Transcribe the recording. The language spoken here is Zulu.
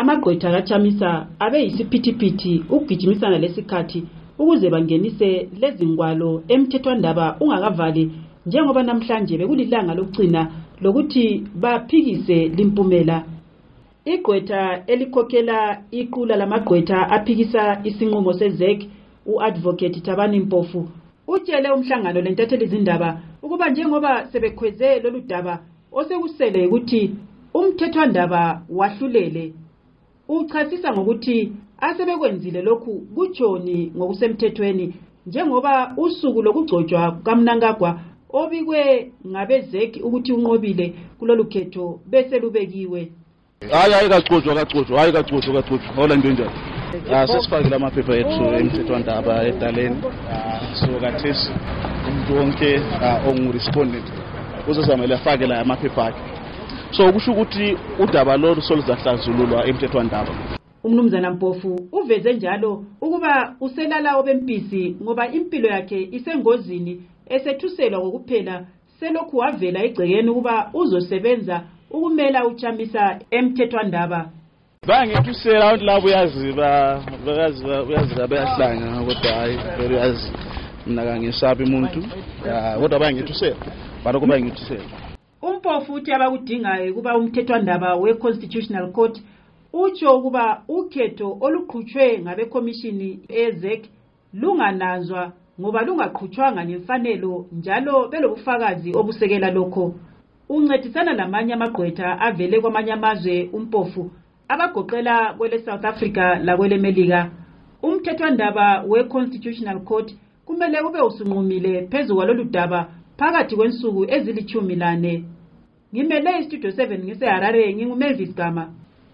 amagqwetha kachamisa abe yisiphithiphithi ukugijimisana lesikhathi ukuze bangenise lezi ngwalo emthethwandaba ungakavali njengoba namhlanje bekulilanga lokugcina lokuthi baphikise limpumela. Igqwetha elikhokhela iqula lamagqwetha aphikisa isinqumo sezek u-advocate thabani mpofu utshele umhlangano lentatheli zindaba ukuba njengoba sebekhweze lolu daba osekusele ukuthi umthethwandaba wahlulele. Uchasisa ngokuthi asebekwenzile lokhu kutshoni ngokusemthethweni njengoba usuku lokugcotshwa kukamnankagwa obikwe ngabezeki ukuthi unqobile kulolu khetho bese lubekiwe. Hayi hayi kagcotshwa kagcotshwa hayi kagcotshwa kagcotshwa. Hola into enjani Ah, sesifakile amaphepha ethu emthethwandaba edaleni. Ah, so kathesi umuntu wonke ah, ongu-respondent uzozamele afake la amaphepha akhe. So kusho ukuthi udaba lolu soluzahlazululwa emthethwandaba. Umnumzana mpofu uveze njalo ukuba uselala obempisi ngoba impilo yakhe isengozini esethuselwa ngokuphela selokhu wavela egcekeni ukuba uzosebenza ukumela uchamisa emthethwandaba. Bangithi usela abantu labo uyazi ba- bayazi ba- uyazi ba- bayahlanga kodwa hayi vele uyazi. Mina kangisabi umuntu? Kodwa bangithi usela balokho bangithi usela umpofu uthi abakudingayo ukuba umthethwandaba we-constitutional court utsho ukuba ukhetho oluqhutshwe ngabekhomishini ezek lungananzwa ngoba lungaqhutshwanga ngemfanelo njalo belobufakazi obusekela lokho. Uncedisana lamanye amagqwetha avele kwamanye amazwe umpofu abagoqela kwele south africa lakwele melika umthethwandaba we-constitutional court kumele ube usunqumile phezu kwalolu daba phakathi kwensuku ezilithumi lane ngimele istudio 7 ngiseharare ngingumavis gama